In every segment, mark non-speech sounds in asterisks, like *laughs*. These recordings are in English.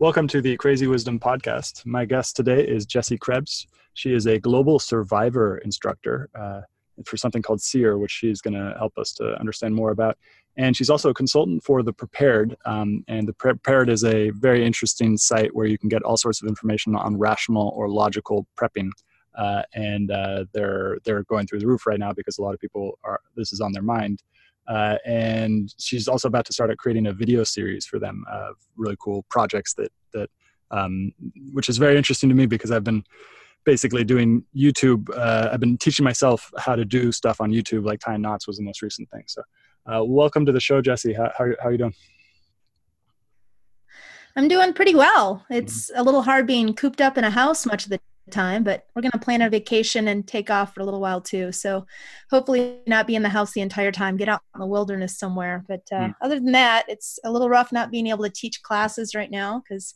Welcome to the Crazy Wisdom Podcast. My guest today is Jessie Krebs. She is a global survivor instructor uh, for something called SERE, which she's going to help us to understand more about. And she's also a consultant for the Prepared. Um, and the Prepared is a very interesting site where you can get all sorts of information on rational or logical prepping. Uh, and uh, they're they're going through the roof right now because a lot of people are this is on their mind. Uh, and she's also about to start creating a video series for them of really cool projects that that um, which is very interesting to me because I've been basically doing YouTube. Uh, I've been teaching myself how to do stuff on YouTube, like tying knots was the most recent thing. So, uh, welcome to the show, Jessie. How, how, how are you doing? I'm doing pretty well. It's a little hard being cooped up in a house much of the time, but we're going to plan a vacation and take off for a little while too. So hopefully not be in the house the entire time, get out in the wilderness somewhere. But uh, mm. other than that, it's a little rough not being able to teach classes right now because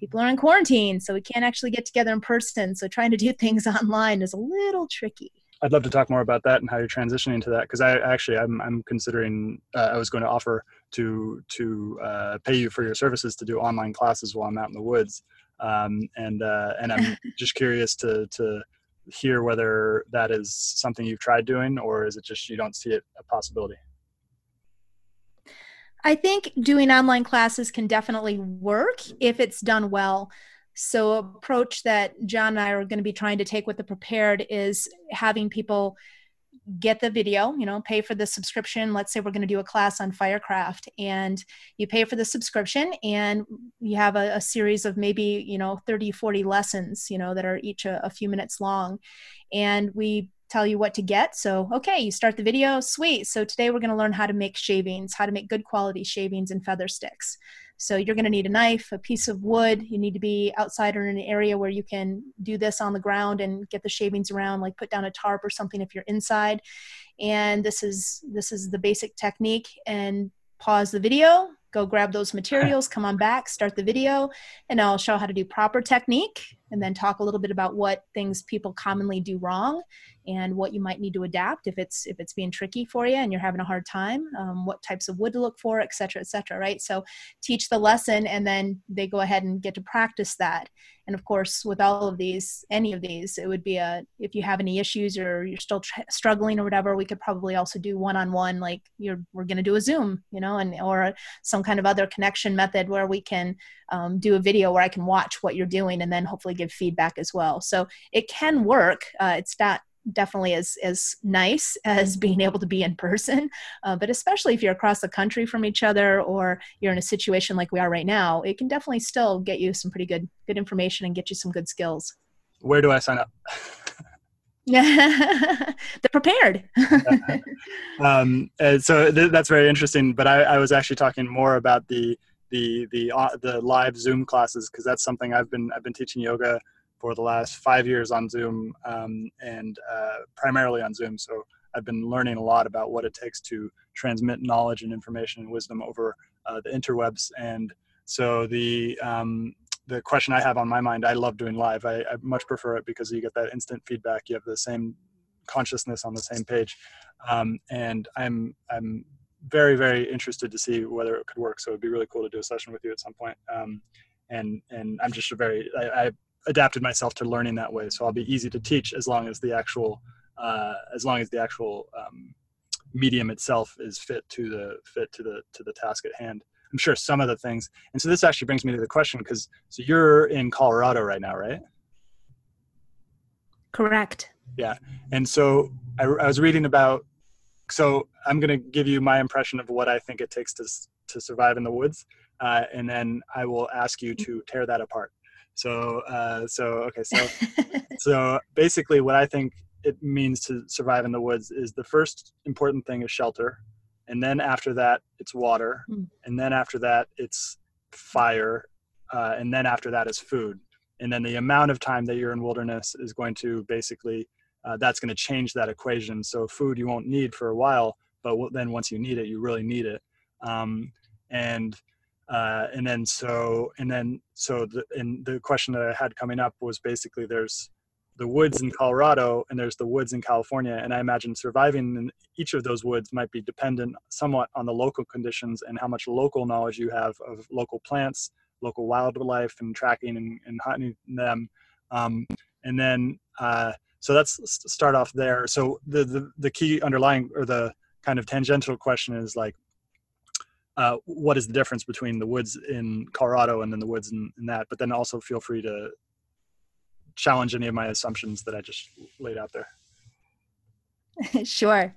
people are in quarantine. So we can't actually get together in person. So trying to do *laughs* things online is a little tricky. I'd love to talk more about that and how you're transitioning to that because I actually I'm I'm considering uh, I was going to offer to to uh, pay you for your services to do online classes while I'm out in the woods um, and uh, and I'm *laughs* just curious to to hear whether that is something you've tried doing or is it just you don't see it a possibility. I think doing online classes can definitely work if it's done well. So, approach that John and I are going to be trying to take with the prepared is having people get the video, you know, pay for the subscription. Let's say we're going to do a class on Firecraft and you pay for the subscription and you have a, a series of maybe, you know, 30, 40 lessons, you know, that are each a, a few minutes long. And we tell you what to get. So, okay, you start the video, sweet. So today we're going to learn how to make shavings, how to make good quality shavings and feather sticks. So you're going to need a knife, a piece of wood. You need to be outside or in an area where you can do this on the ground and get the shavings around, like put down a tarp or something if you're inside. And this is this is the basic technique. And pause the video, go grab those materials, come on back, start the video, and I'll show how to do proper technique and then talk a little bit about what things people commonly do wrong and what you might need to adapt if it's if it's being tricky for you and you're having a hard time um, what types of wood to look for et cetera et cetera right? So teach the lesson and then they go ahead and get to practice that. And of course with all of these any of these it would be a if you have any issues or you're still tr- struggling or whatever we could probably also do one-on-one like you're we're going to do a zoom you know and or some kind of other connection method where we can um, do a video where i can watch what you're doing and then hopefully feedback as well. So it can work. Uh, it's not definitely as as nice *laughs* as being able to be in person uh, but especially if you're across the country from each other or you're in a situation like we are right now it can definitely still get you some pretty good good information and get you some good skills. Where do i sign up? *laughs* They're prepared. *laughs* Um, so th- that's very interesting but I, I was actually talking more about the the the uh, the live zoom classes because that's something i've been i've been teaching yoga for the last five years on Zoom um, and uh, primarily on Zoom. So I've been learning a lot about what it takes to transmit knowledge and information and wisdom over uh, the interwebs. And so the um, the question I have on my mind, I love doing live. I, I, much prefer it because you get that instant feedback. You have the same consciousness on the same page, um, and I'm I'm very very interested to see whether it could work. So it'd be really cool to do a session with you at some point. Um, and and I'm just a very I, I adapted myself to learning that way. So I'll be easy to teach as long as the actual uh, as long as the actual um, medium itself is fit to the fit to the to the task at hand. I'm sure some of the things, and so this actually brings me to the question because so you're in Colorado right now, right? Correct. Yeah, and so I, I was reading about. So I'm going to give you my impression of what I think it takes to to survive in the woods, uh, and then I will ask you to tear that apart. So, uh, so okay, so *laughs* so basically, what I think it means to survive in the woods is the first important thing is shelter, and then after that it's water, mm. and then after that it's fire, uh, and then after that is food, and then the amount of time that you're in wilderness is going to basically uh, that's going to change that equation. So food you won't need for a while, but then once you need it, you really need it, um, and uh, and then so and then so the and the question that I had coming up was basically there's the woods in Colorado and there's the woods in California, and I imagine surviving in each of those woods might be dependent somewhat on the local conditions and how much local knowledge you have of local plants, local wildlife, and tracking and, and hunting them. Um, and then uh, so let's start off there. So the, the the key underlying or the kind of tangential question is like uh, what is the difference between the woods in Colorado and then the woods in, in, that. But then also feel free to challenge any of my assumptions that I just laid out there. *laughs* sure.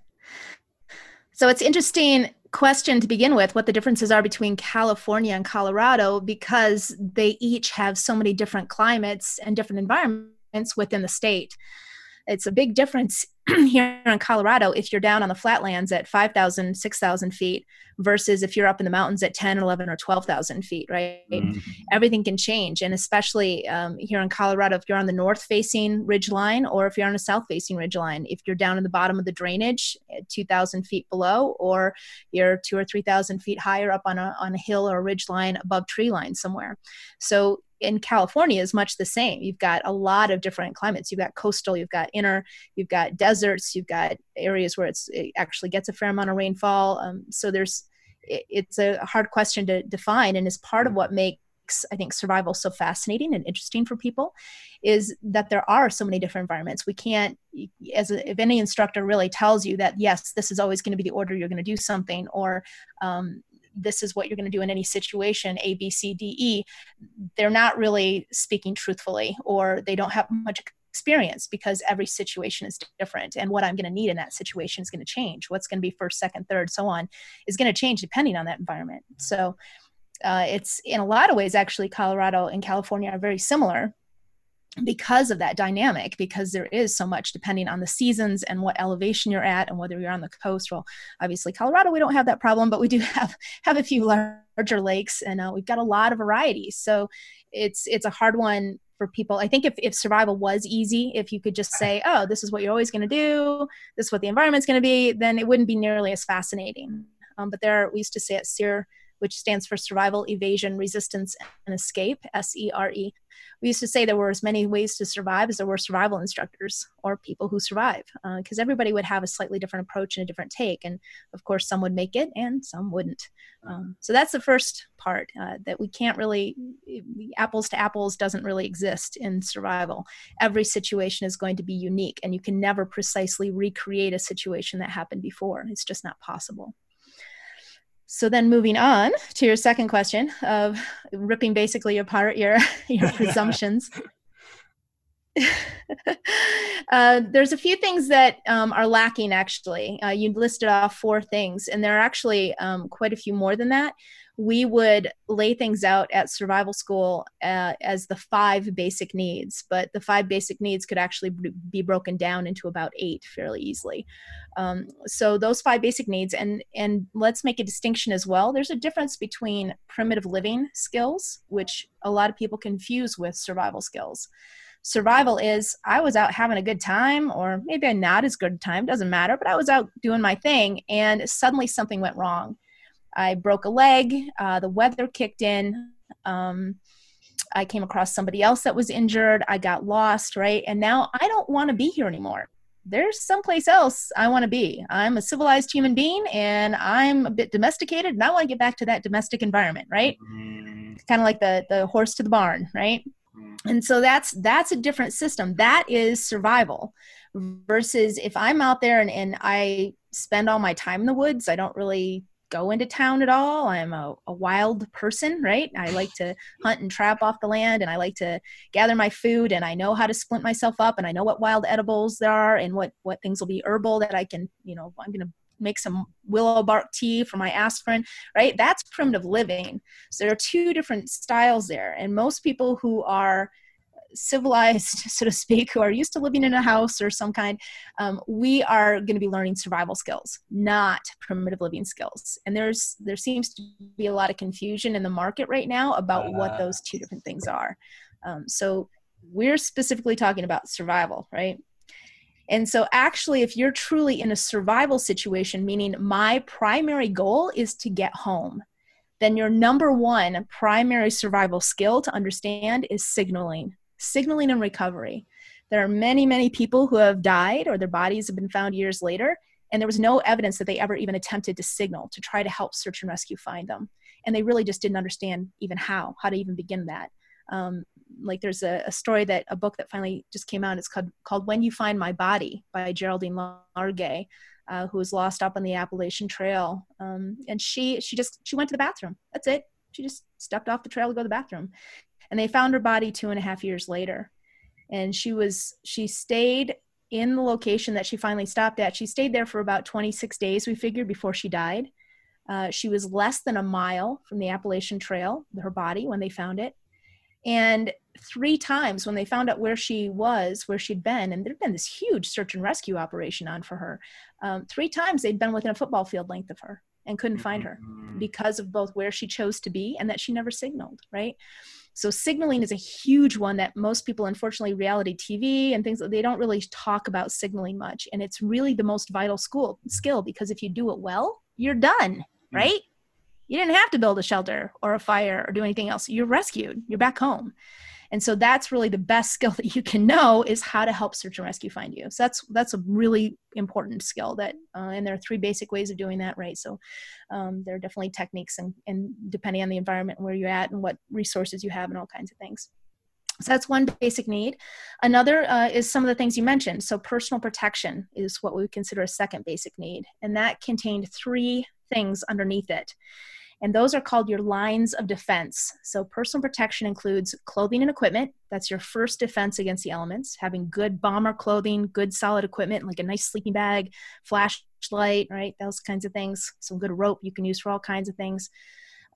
So it's interesting question to begin with what the differences are between California and Colorado because they each have so many different climates and different environments within the state. It's a big difference *clears throat* here in Colorado if you're down on the flatlands at 5,000, 6,000 feet versus if you're up in the mountains at 10, 11, or 12,000 feet, right? Mm-hmm. Everything can change. And especially um, here in Colorado, if you're on the north facing ridge line or if you're on a south facing ridge line, if you're down in the bottom of the drainage at 2,000 feet below, or you're two or 3,000 feet higher up on a, on a hill or a ridge line above tree line somewhere. So in California is much the same. You've got a lot of different climates. You've got coastal, you've got inner, you've got deserts, you've got areas where it's it actually gets a fair amount of rainfall. Um, so there's it, it's a hard question to define, and is part of what makes I think survival so fascinating and interesting for people is that there are so many different environments. We can't, as a, if any instructor really tells you that yes, this is always going to be the order you're going to do something, or um, this is what you're going to do in any situation a b c d e they're not really speaking truthfully or they don't have much experience because every situation is different and what i'm going to need in that situation is going to change. What's going to be first second third so on is going to change depending on that environment. So uh, it's in a lot of ways actually colorado and california are very similar because of that dynamic because there is so much depending on the seasons and what elevation you're at and whether you're on the coast. Well obviously colorado we don't have that problem but we do *laughs* have have a few larger lakes and uh, we've got a lot of variety. So it's it's a hard one for people. I think if, if survival was easy if you could just *laughs* say oh this is what you're always going to do. This is what the environment's going to be then it wouldn't be nearly as fascinating. Um, but there are, we used to say at SERE which stands for survival evasion resistance and escape s-e-r-e we used to say there were as many ways to survive as there were survival instructors or people who survive because uh, everybody would have a slightly different approach and a different take and of course some would make it and some wouldn't. Um, so that's the first part uh, that we can't really apples to apples doesn't really exist in survival. Every situation is going to be unique and you can never precisely recreate a situation that happened before. It's just not possible so then moving on to your second question of ripping basically apart your *laughs* your *laughs* presumptions. *laughs* Uh, there's a few things that um, are lacking actually. Uh, you listed off four things and there are actually um, quite a few more than that we would lay things out at survival school uh, as the five basic needs, but the five basic needs could actually be broken down into about eight fairly easily. Um, so those five basic needs, and and let's make a distinction as well. There's a difference between primitive living skills, which a lot of people confuse with survival skills. Survival is I was out having a good time, or maybe a not as good time, doesn't matter, but I was out doing my thing, and suddenly something went wrong I broke a leg. Uh, the weather kicked in. Um, I came across somebody else that was injured. I got lost, right? And now I don't want to be here anymore. There's someplace else I want to be. I'm a civilized human being and I'm a bit domesticated and I want to get back to that domestic environment, right? Mm-hmm. Kind of like the the horse to the barn, right? Mm-hmm. And so that's that's a different system. That is survival versus if I'm out there and, and I spend all my time in the woods, I don't really go into town at all. I'm a, a, wild person, right? I like to hunt and trap off the land and I like to gather my food and I know how to splint myself up and I know what wild edibles there are and what, what things will be herbal that I can, you know, I'm going to make some willow bark tea for my aspirin, right? That's primitive living. So there are two different styles there. And most people who are civilized, *laughs* so to speak, who are used to living in a house or some kind, um, we are going to be learning survival skills, not primitive living skills. And there's there seems to be a lot of confusion in the market right now about uh, what those two different things are. Um, so we're specifically talking about survival, right? And so, actually, if you're truly in a survival situation, meaning my primary goal is to get home, then your number one primary survival skill to understand is signaling signaling and recovery. There are many, many people who have died or their bodies have been found years later, and there was no evidence that they ever even attempted to signal to try to help search and rescue find them. And they really just didn't understand even how, how to even begin that. Um, like there's a, a, story that a book that finally just came out. It's called, called When You Find My Body by Geraldine Largay, uh, who was lost up on the Appalachian Trail. Um, and she she just she went to the bathroom. That's it. She just stepped off the trail to go to the bathroom and they found her body two and a half years later. And she was she stayed in the location that she finally stopped at. She stayed there for about 26 days we figured before she died. Uh, she was less than a mile from the appalachian trail her body when they found it. And three times when they found out where she was where she'd been and there'd been this huge search and rescue operation on for her um, three times they'd been within a football field length of her and couldn't find her mm-hmm. because of both where she chose to be and that she never signaled right so signaling is a huge one that most people, unfortunately, reality TV and things that they don't really talk about signaling much, and it's really the most vital school skill because if you do it well, you're done, mm-hmm. right? You didn't have to build a shelter or a fire or do anything else. You're rescued. You're back home and so that's really the best *laughs* skill that you can know is how to help search and rescue find you so that's that's a really important skill that uh, and there are three basic ways of doing that right so um, there are definitely techniques and, and depending on the environment where you're at and what resources you have and all kinds of things so that's one basic need. Another uh, is some of the things you mentioned. So personal protection is what we consider a second basic need, and that contained three things underneath it. And those are called your lines of defense. So, personal protection includes clothing and equipment. That's your first defense against the elements. Having good bomber clothing, good solid equipment, like a nice sleeping bag, flashlight, right? Those kinds of things. Some good rope you can use for all kinds of things.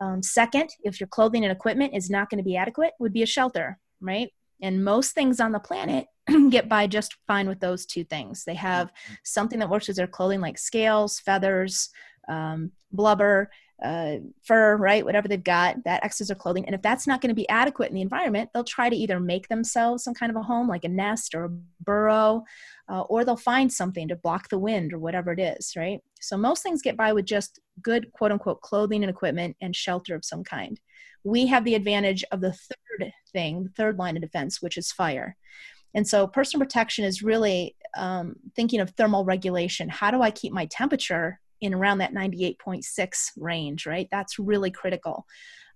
Um, second, if your clothing and equipment is not going to be adequate, would be a shelter, right? And most things on the planet *clears throat* get by just fine with those two things. They have something that works with their clothing, like scales, feathers, um, blubber, uh, fur, right? Whatever they've got, that excess of clothing. And if that's not going to be adequate in the environment, they'll try to either make themselves some kind of a home, like a nest or a burrow, uh, or they'll find something to block the wind or whatever it is, right? So most things get by with just good, quote unquote, clothing and equipment and shelter of some kind. We have the advantage of the third thing, the third line of defense, which is fire. And so personal protection is really um, thinking of thermal regulation. How do I keep my temperature in around that 98.6 range, right? That's really critical.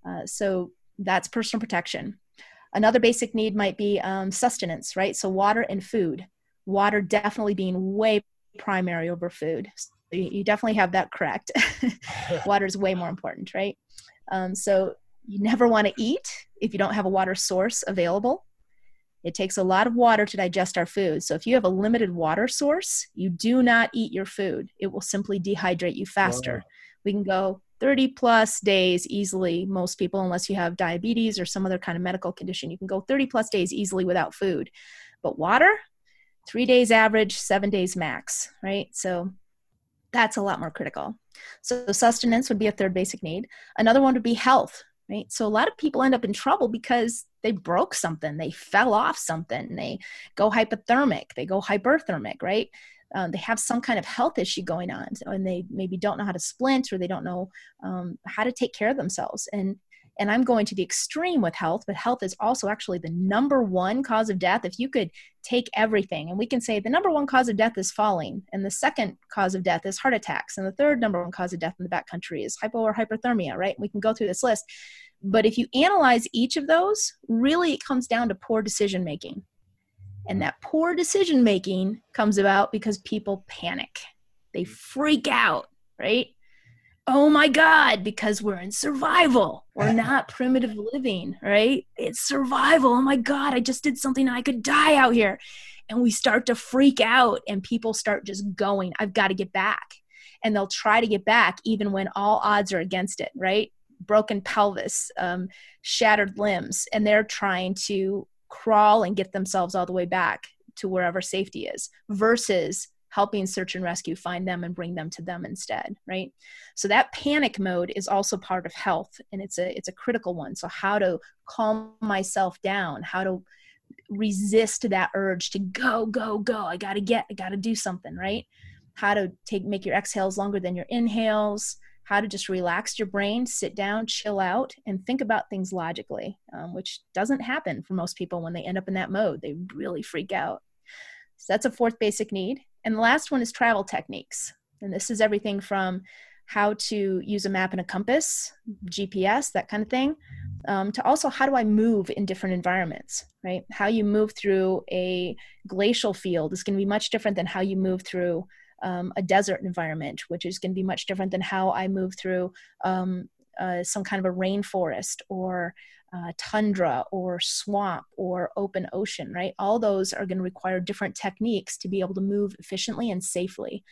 Uh, so that's personal protection. Another basic need might be um, sustenance, right? So water and food. Water definitely being way primary over food. So you, definitely have that correct. *laughs* *laughs* water is way more important, right? Um, so you never want to eat if you don't have a water source available. It takes a lot of water to digest our food. So if you have a limited water source, you do not eat your food. It will simply dehydrate you faster. Wow. We can go 30 plus days easily, most people, unless you have diabetes or some other kind of medical condition, you can go 30 plus days easily without food. But water, three days average, seven days max, right? So that's a lot more critical. So sustenance would be a third basic need. Another one would be health, right? So a lot of people end up in trouble because they broke something, they fell off something, they go hypothermic, they go hyperthermic, right? Um, they have some kind of health issue going on, and they maybe don't know how to splint or they don't know um, how to take care of themselves. And and I'm going to the extreme with health, but health is also actually the number one cause of death. If you could take everything and we can say the number one cause of death is falling, and the second cause of death is heart attacks, and the third number one cause of death in the backcountry is hypo or hyperthermia, right? We can go through this list. But if you analyze each of those, really it comes down to poor decision making. And that poor decision making comes about because people panic. They freak out, right? Oh my God, because we're in survival. We're *laughs* not primitive living, right? It's survival. Oh my God, I just did something I could die out here. And we start to freak out, and people start just going, I've got to get back. And they'll try to get back even when all odds are against it, right? Broken pelvis, um, shattered limbs, and they're trying to crawl and get themselves all the way back to wherever safety is versus helping search and rescue find them and bring them to them instead right? So that panic mode is also part of health and it's a it's a critical one. So how to calm myself down how to resist that urge to go go go. I got to get i got to do something right? How to take make your exhales longer than your inhales. How to just relax your brain sit down chill out and think about things logically um, which doesn't happen for most people when they end up in that mode. They really freak out. So that's a fourth basic need and the last one is travel techniques. And this is everything from how to use a map and a compass, GPS, that kind of thing, um, to also how do I move in different environments, right? How you move through a glacial field is going to be much different than how you move through um, a desert environment, which is going to be much different than how I move through um, uh, some kind of a rainforest or uh, tundra or swamp or open ocean, right? All those are going to require different techniques to be able to move efficiently and safely.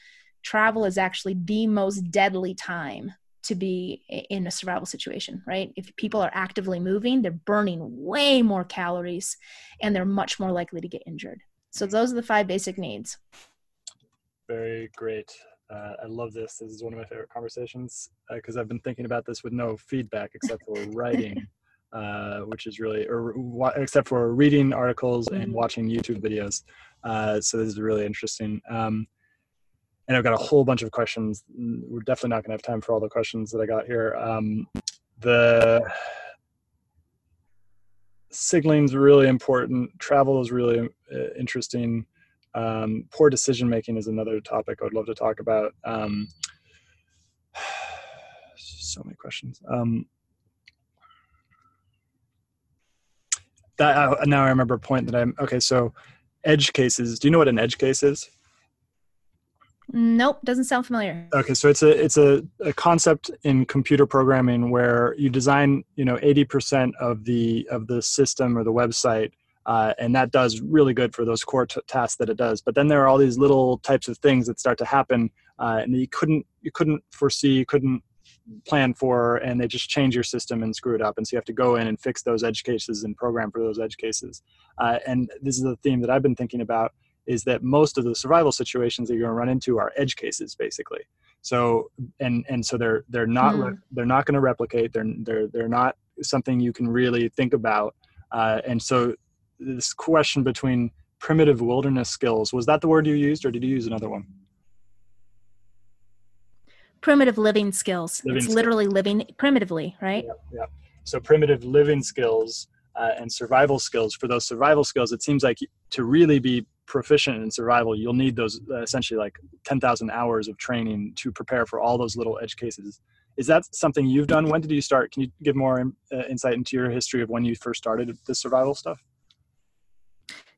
Travel is actually the most deadly time to be in a survival situation, right? If people are actively moving, they're burning way more calories and they're much more likely to get injured. So, those are the five basic needs. Very great. Uh, I love this. This is one of my favorite conversations because uh, I've been thinking about this with no feedback except for *laughs* writing uh, which is really, or except for reading articles and mm-hmm. watching YouTube videos. Uh, so this is really interesting. Um, and I've got a whole bunch of questions. We're definitely not going to have time for all the questions that I got here. Um, the signaling is really important. Travel is really uh, interesting. Um, poor decision making is another topic I would love to talk about. Um, *sighs* so many questions. That uh, now I remember a point that I'm okay. So, edge cases. Do you know what an edge case is? Nope, doesn't sound familiar. Okay, so it's a it's a, a concept in computer programming where you design you know eighty percent of the of the system or the website, uh, and that does really good for those core t- tasks that it does. But then there are all these little types of things that start to happen, uh, and you couldn't you couldn't foresee, you couldn't plan for, and they just change your system and screw it up. And so you have to go in and fix those edge cases and program for those edge cases. Uh, and this is the theme that I've been thinking about is that most of the survival situations that you're going to run into are edge cases basically so and and so they're they're not mm. they're not going to replicate they're they're they're not something you can really think about uh, and so this question between primitive wilderness skills was that the word you used or did you use another one primitive living skills living it's skills. literally living primitively right yeah, so primitive living skills uh, and survival skills for those survival skills it seems like to really be proficient in survival, you'll need those uh, essentially like 10,000 hours of training to prepare for all those little edge cases. Is that something you've done? When did you start? Can you give more uh, insight into your history of when you first started the survival stuff?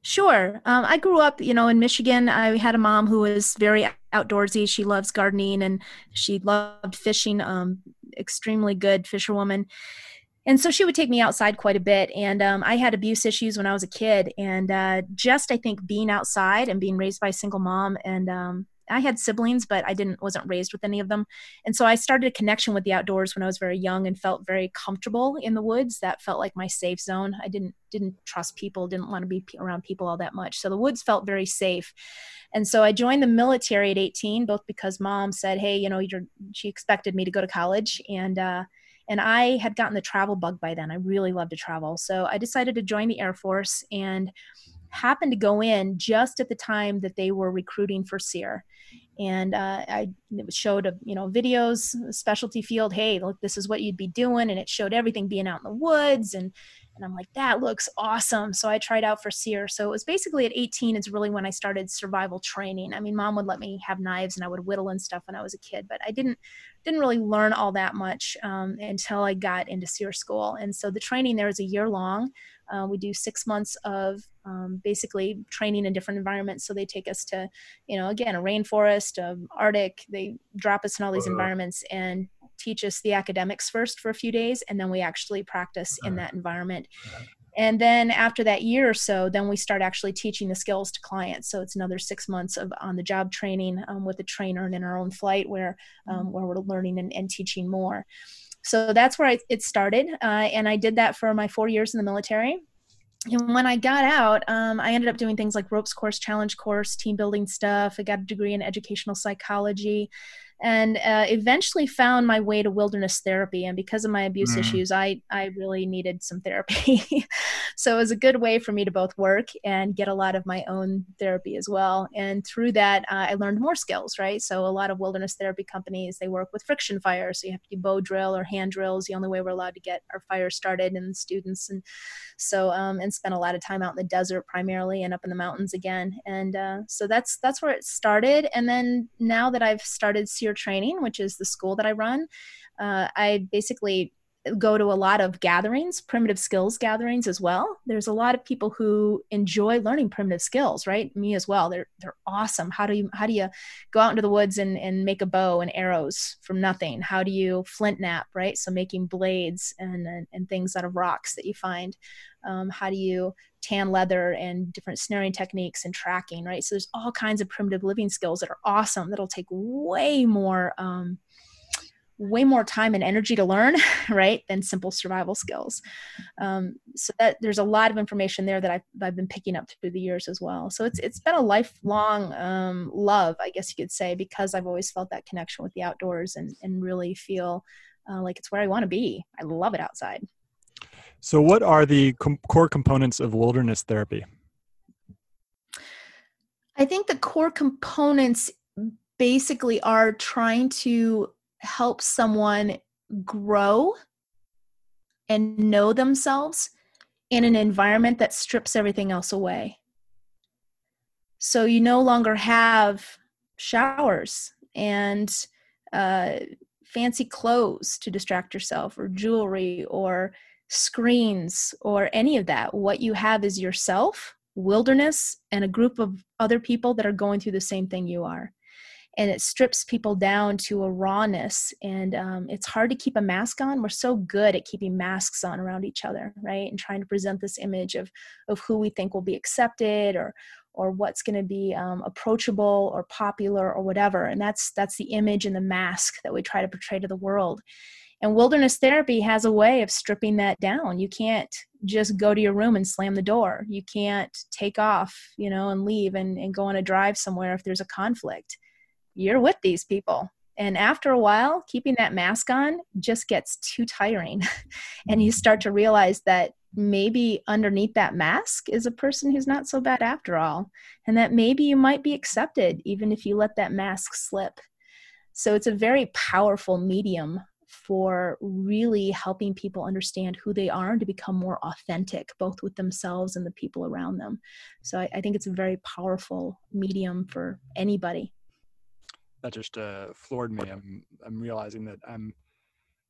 Sure. Um, I grew up, you know, in Michigan. I had a mom who was very outdoorsy. She loves gardening and she loved fishing. Um, extremely good fisherwoman and so she would take me outside quite a bit and um, i had abuse issues when i was a kid and uh, just i think being outside and being raised by a single mom and um, i had siblings but i didn't wasn't raised with any of them. And so i started a connection with the outdoors when i was very young and felt very comfortable in the woods. That felt like my safe zone. I didn't didn't trust people didn't want to be around people all that much. So the woods felt very safe. And so i joined the military at 18 both because mom said hey you know she expected me to go to college. And uh, and I had gotten the travel bug by then. I really loved to travel. So I decided to join the Air Force and happened to go in just at the time that they were recruiting for SERE. And uh, I showed a, you know videos, specialty field. Hey, look, this is what you'd be doing, and it showed everything being out in the woods and and I'm like, that looks awesome. So I tried out for SERE. So it was basically at 18 is really when I started survival training. I mean, mom would let me have knives and I would whittle and stuff when I was a kid, but I didn't didn't really learn all that much um, until I got into SERE school. And so the training there is a year long. Uh, we do six months of um, basically training in different environments. So they take us to, you know, again, a rainforest, Arctic. They drop us in all these uh-huh. environments and teach us the academics first for a few days and then we actually practice in that environment and then after that year or so then we start actually teaching the skills to clients so it's another six months of on the job training um, with a trainer and in our own flight where um, where we're learning and, and, teaching more so that's where I, it started uh, and i did that for my four years in the military and when I got out, um, I ended up doing things like ropes course, challenge course, team building stuff. I got a degree in educational psychology and uh, eventually found my way to wilderness therapy and because of my abuse mm. issues i i really needed some therapy *laughs* so it was a good way for me to both work and get a lot of my own therapy as well and through that uh, i learned more skills right so a lot of wilderness therapy companies they work with friction fire so you have to do bow drill or hand drills the only way we're allowed to get our fire started and students and so um, and spent a lot of time out in the desert primarily and up in the mountains again and uh, so that's that's where it started and then now that i've started SERE training which is the school that i run. Uh, i basically go to a lot of gatherings, primitive skills gatherings as well. There's a lot of people who enjoy learning primitive skills, right? Me as well. They're they're awesome. How do you how do you go out into the woods and, and make a bow and arrows from nothing? How do you flint knap, right? So making blades and and, and things out of rocks that you find. Um, how do you tan leather and different snaring techniques and tracking, right? So there's all kinds of primitive living skills that are awesome that'll take way more um, way more time and energy to learn *laughs* right than simple survival skills. Um, so that there's a lot of information there that I've, I've been picking up through the years as well. So it's it's been a lifelong um, love i guess you could say because i've always felt that connection with the outdoors and and really feel uh, like it's where i want to be. I love it outside. So what are the com- core components of wilderness therapy? I think the core components basically are trying to help someone grow and know themselves in an environment that strips everything else away. So you no longer have showers and uh, fancy clothes to distract yourself, or jewelry, or screens, or any of that. What you have is yourself, wilderness, and a group of other people that are going through the same thing you are and it strips people down to a rawness and um, it's hard to keep a mask on. We're so good at keeping masks on around each other right and trying to present this image of of who we think will be accepted or or what's going to be um, approachable or popular or whatever. And that's that's the image and the mask that we try to portray to the world. And wilderness therapy has a way of stripping that down. You can't just go to your room and slam the door. You can't take off you know and leave and, and go on a drive somewhere if there's a conflict you're with these people. And after a while keeping that mask on just gets too tiring. *laughs* And you mm-hmm. start to realize that maybe underneath that mask is a person who's not so bad after all. And that maybe you might be accepted even if you let that mask slip. So it's a very powerful medium for really helping people understand who they are and to become more authentic, both with themselves and the people around them. So I, I think it's a very powerful medium for anybody. That just uh, floored me. I'm I'm realizing that I'm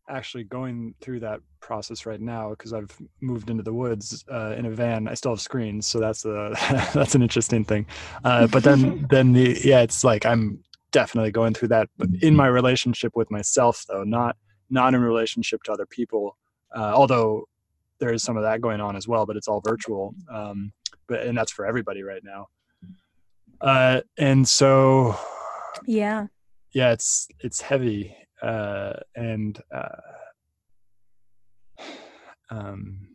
actually going through that process right now because I've moved into the woods uh, in a van. I still have screens, so that's a *laughs* that's an interesting thing. Uh, but then *laughs* then the yeah, it's like I'm definitely going through that, but in my relationship with myself though, not not in relationship to other people. Uh, although there is some of that going on as well, but it's all virtual. Um, but and that's for everybody right now. Uh, and so, yeah, yeah, it's it's heavy, uh, and uh, um,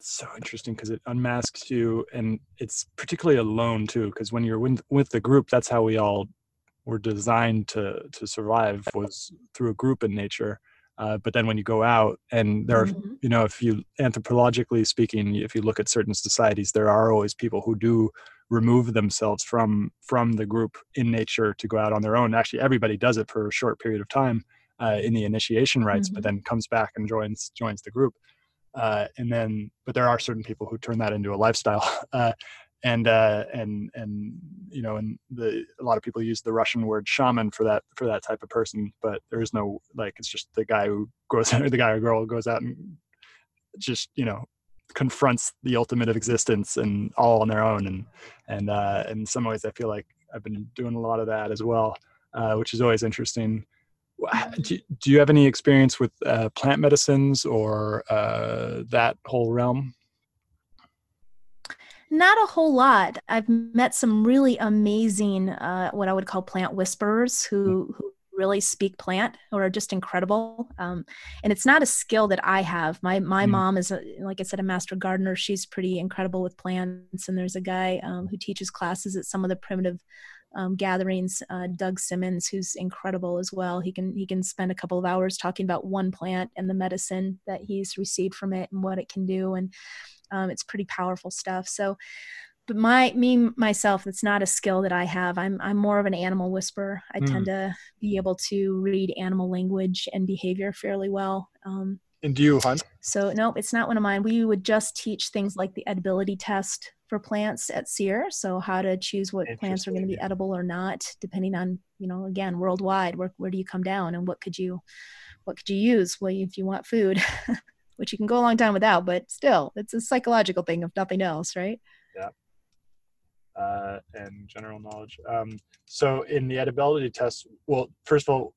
so interesting because it unmasks you, and it's particularly alone too. Because when you're with with the group, that's how we all were designed to to survive was through a group in nature. Uh, but then when you go out and there are mm-hmm. you know if you anthropologically speaking if you look at certain societies there are always people who do remove themselves from from the group in nature to go out on their own actually everybody does it for a short period of time uh, in the initiation rites mm-hmm. but then comes back and joins joins the group uh, and then but there are certain people who turn that into a lifestyle *laughs* uh, and uh, and and you know, and the a lot of people use the Russian word shaman for that for that type of person, but there is no like it's just the guy who goes *laughs* or the guy or girl goes out and just you know confronts the ultimate of existence and all on their own and and uh, in some ways I feel like I've been doing a lot of that as well, uh, which is always interesting. Do, do you have any experience with uh, plant medicines or uh, that whole realm? Not a whole lot. I've met some really amazing, uh, what I would call plant whisperers who, who really speak plant or are just incredible. Um, and it's not a skill that I have. My my mm. mom is, a, like I said, a master gardener. She's pretty incredible with plants. And there's a guy um, who teaches classes at some of the primitive um, gatherings, uh, Doug Simmons, who's incredible as well. He can he can spend a couple of hours talking about one plant and the medicine that he's received from it and what it can do. And um, it's pretty powerful stuff. So, but my me myself, it's not a skill that I have. I'm I'm more of an animal whisperer. I mm. tend to be able to read animal language and behavior fairly well. Um, and do you hunt? So no, it's not one of mine. We would just teach things like the edibility test for plants at SERE. So how to choose what plants are going to be edible or not, depending on you know again worldwide where where do you come down and what could you what could you use? Well, if you want food. *laughs* which you can go a long time without, but still, it's a psychological thing, if nothing else, right? Yeah. Uh, and general knowledge. Um, so, in the edibility test, well, first of all,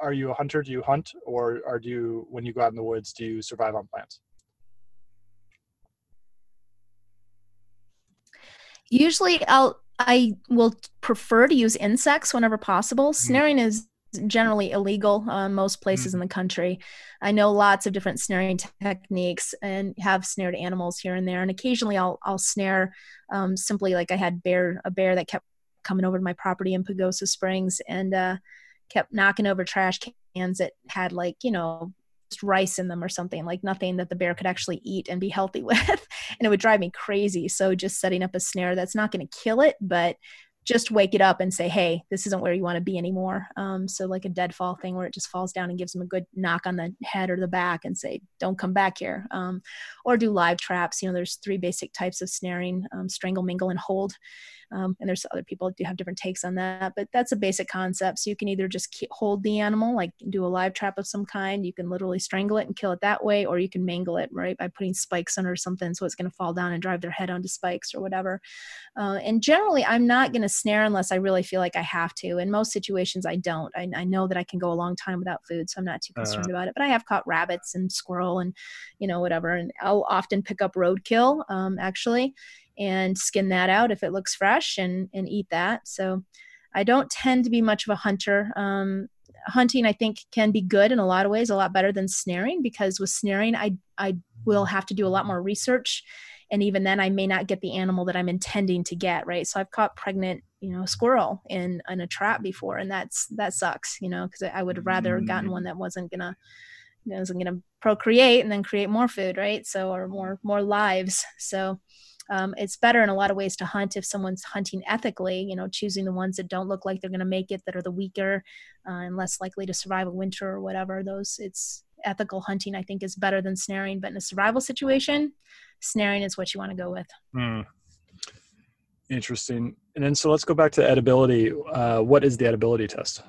are you a hunter? Do you hunt, or are do you, when you go out in the woods, do you survive on plants? Usually, I'll I will prefer to use insects whenever possible. Mm-hmm. Snaring is generally illegal uh, most places mm-hmm. in the country. I know lots of different snaring techniques and have snared animals here and there. And occasionally I'll, I'll snare um, simply like I had bear, a bear that kept coming over to my property in Pagosa Springs and uh, kept knocking over trash cans that had like, you know, just rice in them or something like nothing that the bear could actually eat and be healthy *laughs* with. and it would drive me crazy. So just setting up a snare that's not going to kill it, but just wake it up and say, hey, this isn't where you want to be anymore. Um, so, like a deadfall thing where it just falls down and gives them a good knock on the head or the back and say, don't come back here. Um, or do live traps. You know, there's three basic types of snaring um, strangle, mingle, and hold. Um, and there's other people do have different takes on that, but that's a basic concept. So you can either just hold the animal, like do a live trap of some kind. You can literally strangle it and kill it that way, or you can mangle it, right, by putting spikes under something so it's going to fall down and drive their head onto spikes or whatever. Uh, and generally, I'm not going to snare unless I really feel like I have to. In most situations, I don't. I, I know that I can go a long time without food, so I'm not too concerned uh, about it. But I have caught rabbits and squirrel and, you know, whatever. And I'll often pick up roadkill, um, actually, and skin that out if it looks fresh and, and eat that. So I don't tend to be much of a hunter. Um, hunting, I think, can be good in a lot of ways, a lot better than snaring, because with snaring, I, I will have to do a lot more research and even then i may not get the animal that i'm intending to get right? So i've caught pregnant you know squirrel in in a trap before and that's that sucks you know because i would have rather gotten mm. one that wasn't gonna wasn't gonna procreate and then create more food right? So or more more lives. So um, it's better in a lot of ways to hunt if someone's hunting ethically you know choosing the ones that don't look like they're going to make it that are the weaker uh, and less likely to survive a winter or whatever those it's ethical hunting i think is better than snaring but in a survival situation snaring is what you want to go with. Mm. Interesting. And then so let's go back to edibility. Uh, what is the edibility test?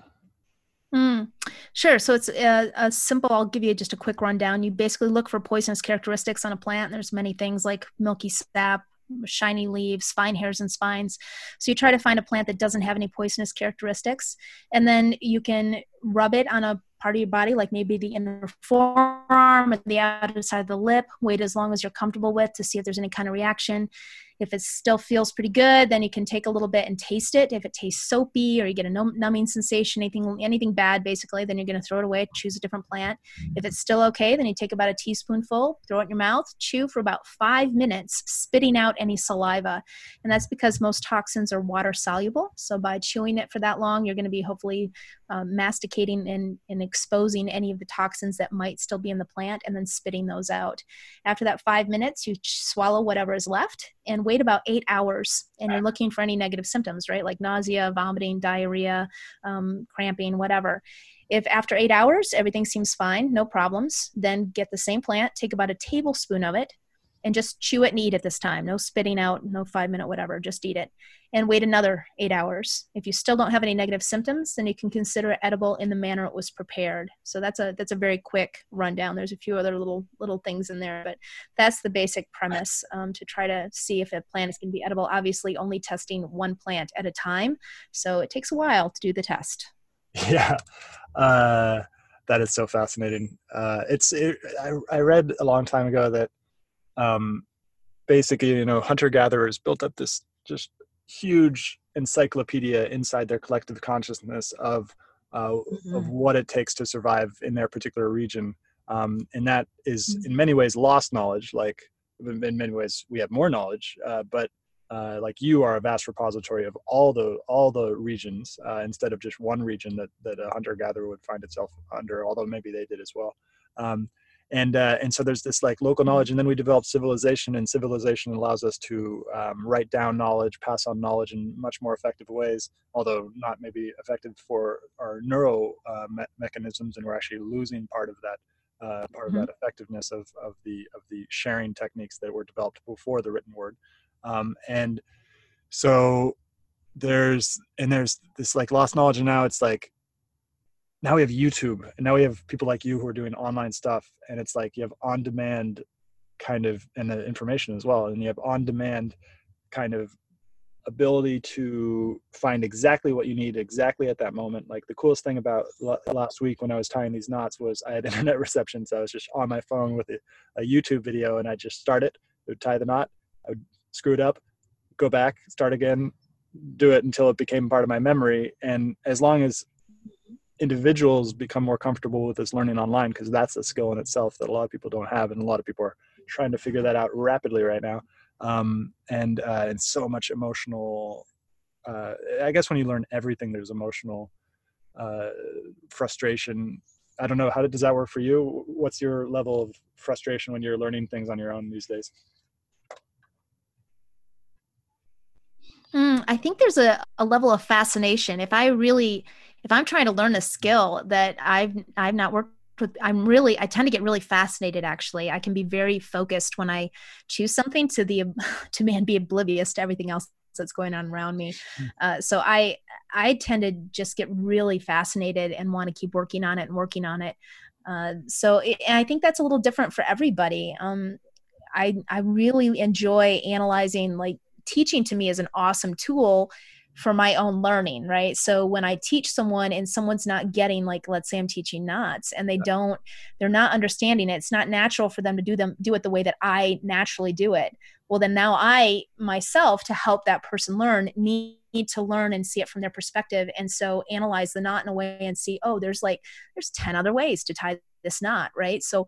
Mm, sure. So it's a, a, simple. I'll give you just a quick rundown. You basically look for poisonous characteristics on a plant. There's many things like milky sap, shiny leaves, fine hairs and spines. So you try to find a plant that doesn't have any poisonous characteristics, and then you can rub it on a part of your body, like maybe the inner forearm or the outer side of the lip. Wait as long as you're comfortable with to see if there's any kind of reaction. If it still feels pretty good, then you can take a little bit and taste it. If it tastes soapy or you get a numbing sensation, anything anything bad, basically, then you're going to throw it away, choose a different plant. If it's still okay, then you take about a teaspoonful, throw it in your mouth, chew for about five minutes, spitting out any saliva. And that's because most toxins are water soluble. So by chewing it for that long, you're going to be hopefully um, masticating and, and exposing any of the toxins that might still be in the plant and then spitting those out. After that five minutes, you swallow whatever is left and wait about eight hours and you're looking for any negative symptoms right? Like nausea vomiting diarrhea um, cramping whatever. If after eight hours everything seems fine no problems then get the same plant take about a tablespoon of it and just chew it and eat it this time. No spitting out, no five minute whatever, just eat it. And wait another eight hours. If you still don't have any negative symptoms, then you can consider it edible in the manner it was prepared. So that's a that's a very quick rundown. There's a few other little little things in there, but that's the basic premise um, to try to see if a plant is going to be edible. Obviously, only testing one plant at a time, so it takes a while to do the test. *laughs* Yeah. Uh, that is so fascinating. Uh, it's it, I, I read a long time ago that um, basically, you know, hunter gatherers built up this just huge encyclopedia inside their collective consciousness of uh, mm-hmm. of what it takes to survive in their particular region, um, and that is mm-hmm. in many ways lost knowledge. Like in many ways, we have more knowledge, uh, but uh, like you are a vast repository of all the all the regions uh, instead of just one region that that a hunter gatherer would find itself under. Although maybe they did as well. Um, and uh, and so there's this like local knowledge and then we develop civilization and civilization allows us to um, write down knowledge pass on knowledge in much more effective ways although not maybe effective for our neuro uh, me- mechanisms and we're actually losing part of that uh, part mm-hmm. of that effectiveness of, of the of the sharing techniques that were developed before the written word um, and so there's and there's this like lost knowledge and now it's like now we have YouTube and now we have people like you who are doing online stuff and it's like you have on demand kind of and the information as well and you have on demand kind of ability to find exactly what you need exactly at that moment. Like the coolest thing about last week when i was tying these knots was i had *laughs* internet reception so i was just on my phone with a, youtube video and i just start it would tie the knot i would screw it up go back start again do it until it became part of my memory and as long as individuals become more comfortable with this learning online because that's a skill in itself that a lot of people don't have and a lot of people are trying to figure that out rapidly right now. Um, and uh, and so much emotional uh, i guess when you learn everything there's emotional uh, frustration. I don't know how does that work for you? What's your level of frustration when you're learning things on your own these days? Mm, i think there's a, a level of fascination. If i really if I'm trying to learn a skill that I've I've not worked with, I'm really I tend to get really fascinated. Actually, I can be very focused when I choose something to the *laughs* to man be oblivious to everything else that's going on around me. Hmm. Uh, so I I tend to just get really fascinated and want to keep working on it and working on it. Uh, so it, and I think that's a little different for everybody. Um, I I really enjoy analyzing. Like teaching to me is an awesome tool for my own learning, right? So when I teach someone and someone's not getting like let's say I'm teaching knots and they don't they're not understanding it. It's not natural for them to do them do it the way that I naturally do it. Well then now I myself to help that person learn need to learn and see it from their perspective and so analyze the knot in a way and see oh there's like there's 10 other ways to tie this knot, right? So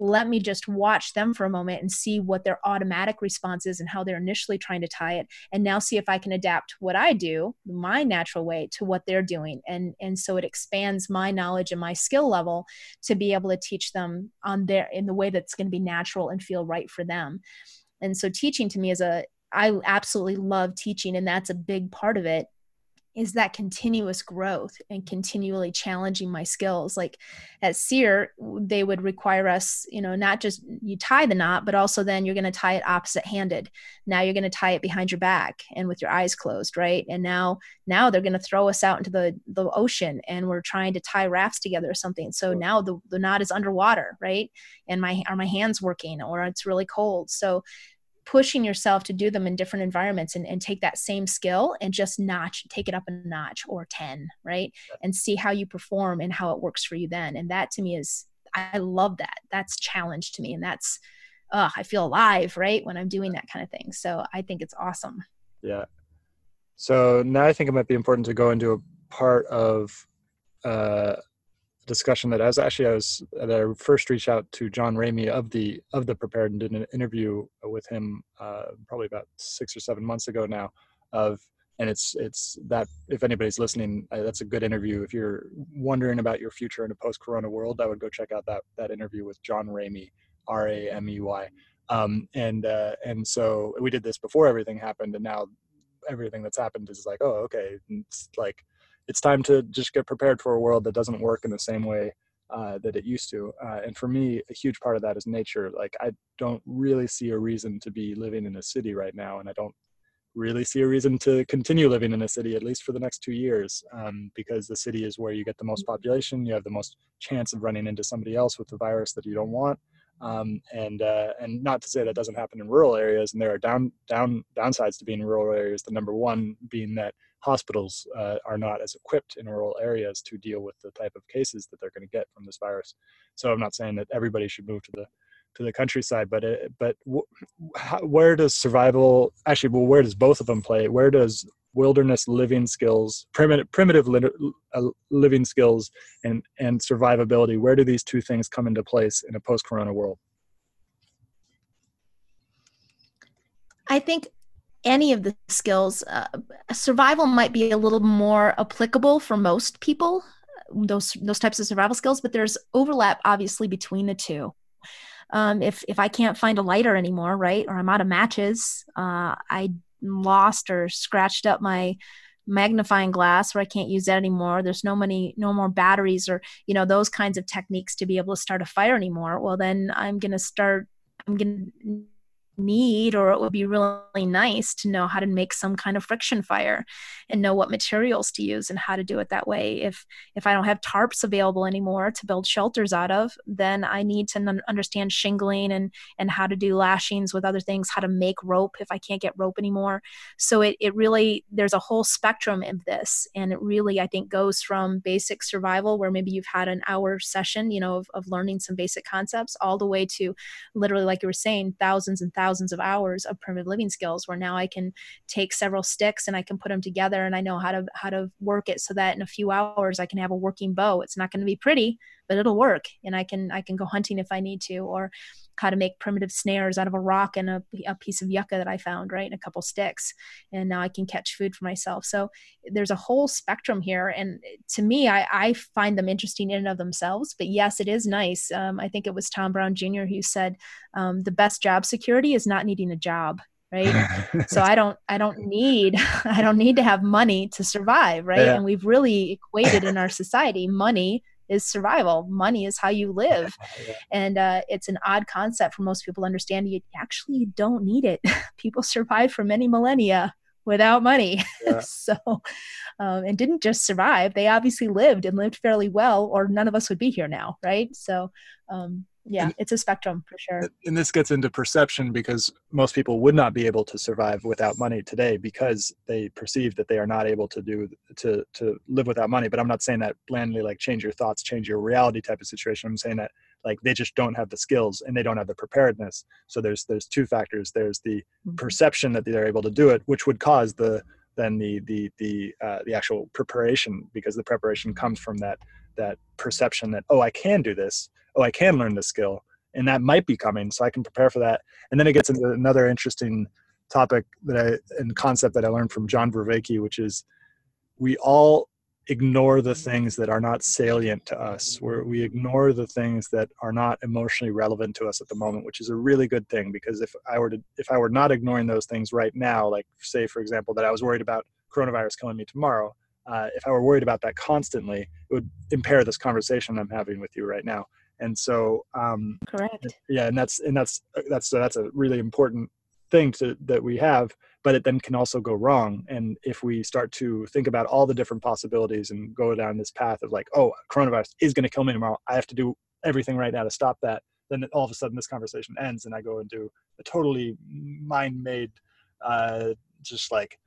let me just watch them for a moment and see what their automatic response is and how they're initially trying to tie it and now see if i can adapt what i do my natural way to what they're doing. And and so it expands my knowledge and my skill level to be able to teach them on their in the way that's going to be natural and feel right for them. And so teaching to me is a i absolutely love teaching and that's a big part of it is that continuous growth and continually challenging my skills. Like at SERE they would require us you know not just you tie the knot but also then you're going to tie it opposite handed. Now you're going to tie it behind your back and with your eyes closed right? And now now they're going to throw us out into the the ocean and we're trying to tie rafts together or something. So now the, the knot is underwater right? And my are my hands working or it's really cold. So pushing yourself to do them in different environments and, and take that same skill and just notch take it up a notch or 10 right? And see how you perform and how it works for you then. And that to me is i love that. That's challenge to me and that's uh, i feel alive right when i'm doing that kind of thing. So i think it's awesome. Yeah. So now i think it might be important to go into a part of uh, discussion that I actually I was that I first reached out to John Ramey of the of the prepared and did an interview with him uh, probably about six or seven months ago now of and it's it's that if anybody's listening uh, that's a good interview. If you're wondering about your future in a post-corona world I would go check out that that interview with John Ramey R A M E Y. Um, and uh, and so we did this before everything happened and now everything that's happened is like oh okay it's like it's time to just get prepared for a world that doesn't work in the same way uh, that it used to. Uh, and for me, a huge part of that is nature. Like I don't really see a reason to be living in a city right now, and I don't really see a reason to continue living in a city at least for the next two years um, because the city is where you get the most population you have the most chance of running into somebody else with the virus that you don't want um, and uh, and not to say that doesn't happen in rural areas and there are down down downsides to being in rural areas the number one being that hospitals uh, are not as equipped in rural areas to deal with the type of cases that they're going to get from this virus. So I'm not saying that everybody should move to the to the countryside, but it, but w- how, where does survival actually? Well, where does both of them play? Where does wilderness living skills, primitive primitive li- uh, living skills, and and survivability? Where do these two things come into place in a post-corona world? I think any of the skills, uh, survival might be a little more applicable for most people. Those those types of survival skills, but there's overlap obviously between the two. Um, if if I can't find a lighter anymore, right, or I'm out of matches, uh, I lost or scratched up my magnifying glass where I can't use that anymore. There's no many, no more batteries or, you know, those kinds of techniques to be able to start a fire anymore. Well, then I'm going to start, I'm to need or it would be really nice to know how to make some kind of friction fire and know what materials to use and how to do it that way. If if i don't have tarps available anymore to build shelters out of then i need to understand shingling and and how to do lashings with other things how to make rope if i can't get rope anymore. So it, it really there's a whole spectrum of this and it really i think goes from basic survival where maybe you've had an hour session you know of, of learning some basic concepts all the way to literally like you were saying thousands and thousands thousands of hours of primitive living skills where now I can take several sticks and I can put them together and I know how to how to work it so that in a few hours I can have a working bow. It's not going to be pretty, but it'll work and I can I can go hunting if I need to or how to make primitive snares out of a rock and a, a piece of yucca that I found, right? And a couple sticks. And now I can catch food for myself. So there's a whole spectrum here. And to me, I, I find them interesting in and of themselves. But yes, it is nice. Um, I think it was Tom Brown Jr. who said um, the best job security is not needing a job right *laughs* so i don't i don't need *laughs* i don't need to have money to survive right yeah. and we've really equated in our society money is survival. Money is how you live. *laughs* And uh, it's an odd concept for most people to understand. You actually don't need it. *laughs* people survive for many millennia without money. Yeah. *laughs* so, um, and didn't just survive. They obviously lived and lived fairly well, or none of us would be here now, right? So, um, yeah, and, it's a spectrum for sure. And this gets into perception because most people would not be able to survive without money today because they perceive that they are not able to do to to live without money. But I'm not saying that blandly like change your thoughts, change your reality type of situation. I'm saying that like they just don't have the skills and they don't have the preparedness so there's there's two factors there's the mm-hmm. perception that they're able to do it which would cause the then the the the uh, the actual preparation because the preparation comes from that that perception that oh i can do this oh i can learn this skill and that might be coming so i can prepare for that. And then it gets into another interesting topic that i and concept that i learned from john vervaeke which is we all ignore the things that are not salient to us. Where we ignore the things that are not emotionally relevant to us at the moment which is a really good thing because if i were to if i were not ignoring those things right now like say for example that i was worried about coronavirus killing me tomorrow uh, if i were worried about that constantly it would impair this conversation i'm having with you right now and so um correct. yeah and that's and that's that's so that's a really important thing to, that we have but it then can also go wrong. And if we start to think about all the different possibilities and go down this path of like oh coronavirus is going to kill me tomorrow i have to do everything right now to stop that then all of a sudden this conversation ends and i go into a totally mind made uh, just like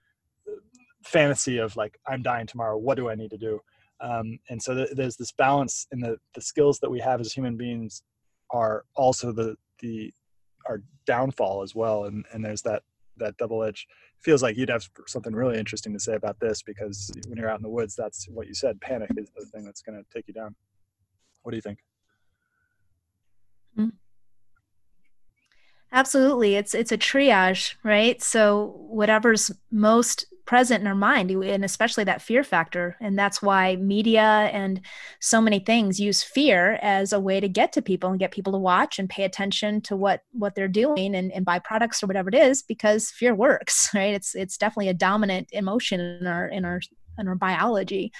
fantasy of like i'm dying tomorrow what do i need to do um, and so th- there's this balance in the the skills that we have as human beings are also the the our downfall as well. And and there's that that double edge. Feels like you'd have something really interesting to say about this because when you're out in the woods that's what you said panic is the thing that's going to take you down. What do you think? Mm-hmm. absolutely. It's it's a triage right? So whatever's most present in our mind and especially that fear factor. And that's why media and so many things use fear as a way to get to people and get people to watch and pay attention to what what they're doing and, and buy products or whatever it is because fear works *laughs* right? It's it's definitely a dominant emotion in our in our in our biology.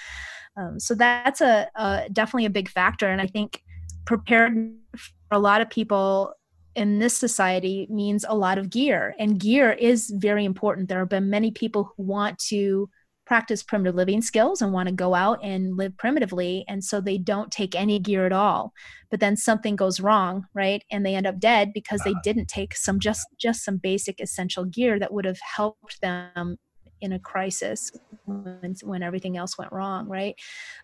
Um, so that's a, a definitely a big factor. And i think prepared for a lot of people in this society means a lot of gear and gear is very important. There have been many people who want to practice primitive living skills and want to go out and live primitively and so they don't take any gear at all. But then something goes wrong right and they end up dead because they didn't take some just just some basic essential gear that would have helped them in a crisis when, when everything else went wrong right?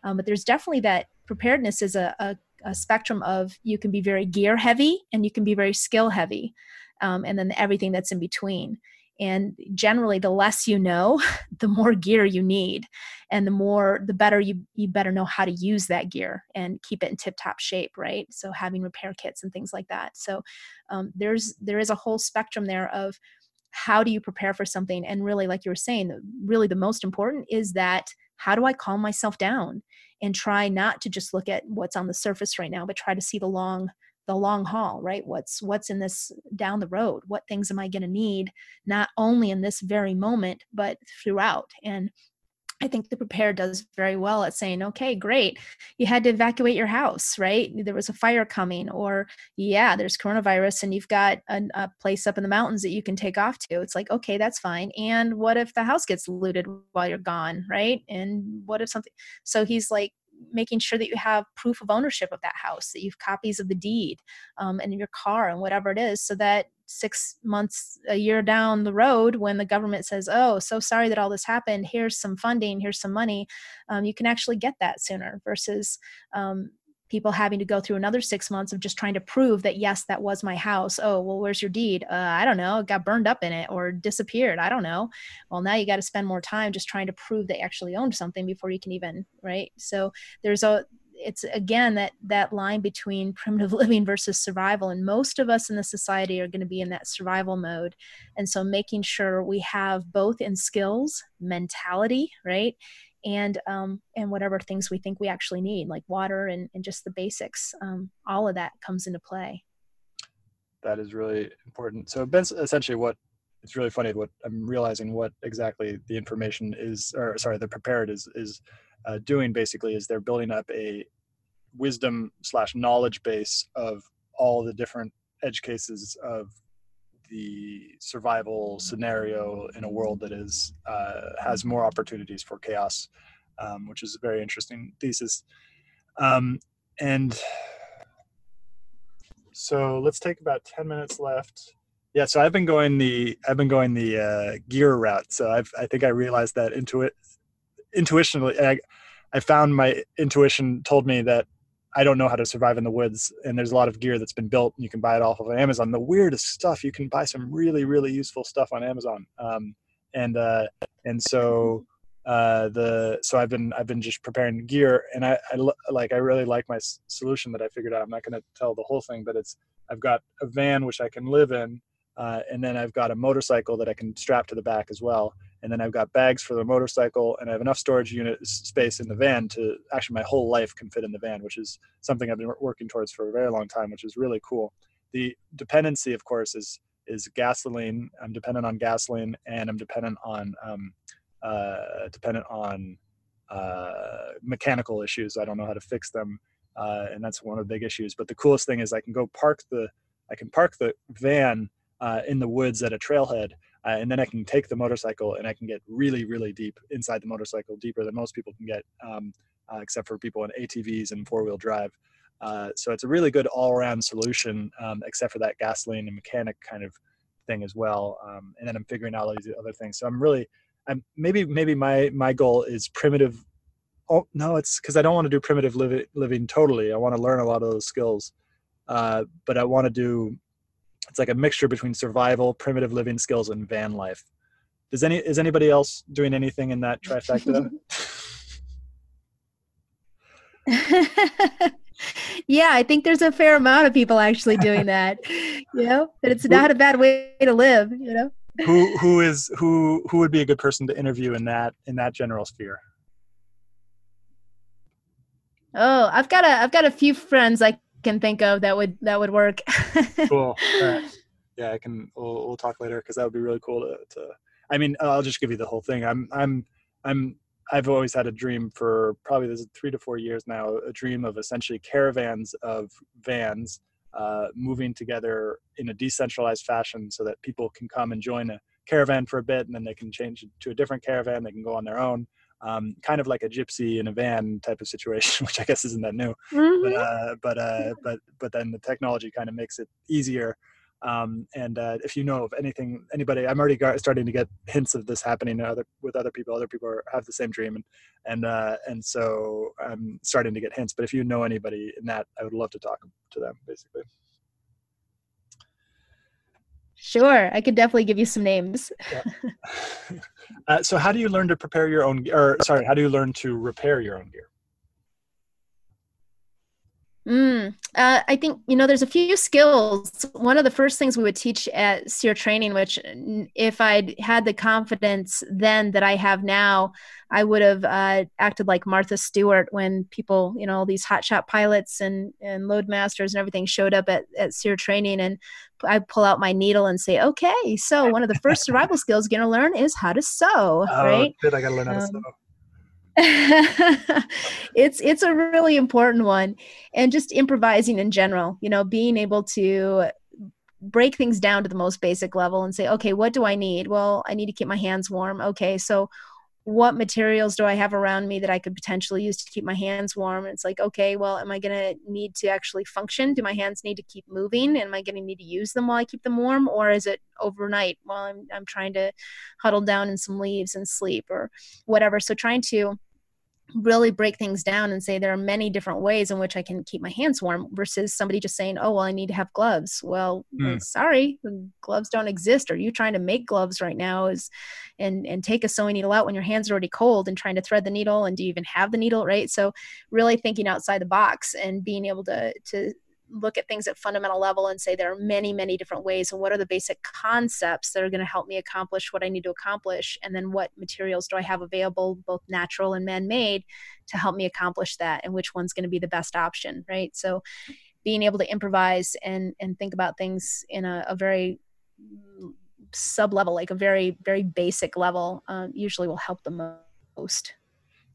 Um, but there's definitely that preparedness is a, a a spectrum of you can be very gear heavy and you can be very skill heavy um, and then everything that's in between. And generally the less you know *laughs* the more gear you need and the more the better you you better know how to use that gear and keep it in tip top shape right? So having repair kits and things like that. So um, there's there is a whole spectrum there of how do you prepare for something? And really like you were saying really the most important is that how do i calm myself down and try not to just look at what's on the surface right now but try to see the long the long haul right? What's what's in this down the road? What things am i going to need not only in this very moment but throughout? And I think the prepare does very well at saying, okay, great. You had to evacuate your house, right? There was a fire coming, or yeah, there's coronavirus and you've got a, a, place up in the mountains that you can take off to. It's like, okay, that's fine. And what if the house gets looted while you're gone, right? And what if something? So he's like, making sure that you have proof of ownership of that house, that you have copies of the deed um, and your car and whatever it is, so that six months, a year down the road, when the government says, "Oh, so sorry that all this happened. Here's some funding. Here's some money," um, you can actually get that sooner versus um, people having to go through another six months of just trying to prove that yes that was my house. Oh well where's your deed? Uh, i don't know. It got burned up in it or disappeared. I don't know. Well now you got to spend more time just trying to prove they actually owned something before you can even right? So there's a it's again that that line between primitive *laughs* living versus survival and most of us in the society are going to be in that survival mode and so making sure we have both in skills mentality right and um, and whatever things we think we actually need, like water and, and just the basics. Um, all of that comes into play. That is really important. So Ben, essentially what it's really funny what I'm realizing what exactly the information is, or sorry, the prepared is is uh, doing basically is they're building up a wisdom slash knowledge base of all the different edge cases of the survival scenario in a world that is uh, has more opportunities for chaos, um, which is a very interesting thesis. Um, and so let's take about 10 minutes left. Yeah, so I've been going the I've been going the uh, gear route. So I've I think I realized that intuit intuitionally I, I found my intuition told me that I don't know how to survive in the woods. And there's a lot of gear that's been built and you can buy it off of Amazon. The weirdest stuff, you can buy some really, really useful stuff on Amazon. Um, and, uh, and so, uh, the, so I've been, I've been just preparing gear and I, I like, I really like my solution that I figured out. I'm not going to tell the whole thing, but it's, I've got a van, which I can live in. Uh, and then I've got a motorcycle that I can strap to the back as well and then I've got bags for the motorcycle, and I have enough storage unit space in the van to actually my whole life can fit in the van, which is something I've been working towards for a very long time, which is really cool. The dependency, of course, is is gasoline. I'm dependent on gasoline, and I'm dependent on um, uh, dependent on uh, mechanical issues. I don't know how to fix them, uh, and that's one of the big issues. But the coolest thing is I can go park the I can park the van uh, in the woods at a trailhead uh, and then I can take the motorcycle and I can get really, really deep inside the motorcycle, deeper than most people can get, um, uh, except for people in ATVs and four wheel drive. Uh, so it's a really good all around solution, um, except for that gasoline and mechanic kind of thing as well. Um, and then I'm figuring out all these other things. So I'm really, I'm maybe maybe my my goal is primitive. Oh no, it's because I don't want to do primitive living living totally. I want to learn a lot of those skills, uh, but I want to do it's like a mixture between survival, primitive living skills, and van life. Does any is anybody else doing anything in that trifecta? *laughs* *laughs* yeah, I think there's a fair amount of people actually doing that. *laughs* you know, that it's not a bad way to live. You know, who who is who who would be a good person to interview in that in that general sphere? Oh, I've got a I've got a few friends like can think of that would that would work. cool. Right. *laughs* Yeah, I can. We'll, we'll talk later because that would be really cool to, to. I mean, I'll just give you the whole thing. I'm I'm I'm I've always had a dream for probably this is three to four years now. A dream of essentially caravans of vans uh, moving together in a decentralized fashion, so that people can come and join a caravan for a bit, and then they can change to a different caravan. They can go on their own um, kind of like a gypsy in a van type of situation, *laughs* which I guess isn't that new. Mm-hmm. But uh, but uh, but but then the technology kind of makes it easier. Um, and uh, if you know of anything, anybody, I'm already got, starting to get hints of this happening other, with other people. Other people are, have the same dream, and and uh, and so I'm starting to get hints. But if you know anybody in that, I would love to talk to them, basically. Sure, I could definitely give you some names. yeah. *laughs* *laughs* uh, so, how do you learn to prepare your own, or sorry, how do you learn to repair your own gear? Mm, uh, I think you know there's a few skills. One of the first things we would teach at SERE training, which if I'd had the confidence then that I have now, I would have uh, acted like Martha Stewart when people, you know, all these hotshot pilots and and load masters and everything showed up at at SERE training, and I pull out my needle and say, okay, so one of the first survival *laughs* skills you're gonna learn is how to sew, oh, right? Good, I gotta learn how um, to sew. *laughs* it's it's a really important one and just improvising in general you know being able to break things down to the most basic level and say okay what do i need? Well i need to keep my hands warm. Okay so what materials do I have around me that I could potentially use to keep my hands warm? And it's like, okay, well, am I going to need to actually function? Do my hands need to keep moving? Am I going to need to use them while I keep them warm? Or is it overnight while I'm, I'm trying to huddle down in some leaves and sleep or whatever? So trying to really break things down and say there are many different ways in which I can keep my hands warm versus somebody just saying, oh, well, I need to have gloves. Well, mm. sorry, gloves don't exist. Are you trying to make gloves right now is and, and take a sewing needle out when your hands are already cold and trying to thread the needle? And do you even have the needle? Right. So really thinking outside the box and being able to, to look at things at fundamental level and say there are many many different ways. And what are the basic concepts that are going to help me accomplish what i need to accomplish? And then what materials do i have available both natural and man-made to help me accomplish that? And which one's going to be the best option right? So being able to improvise and and think about things in a, a very sub level like a very very basic level um, usually will help the most.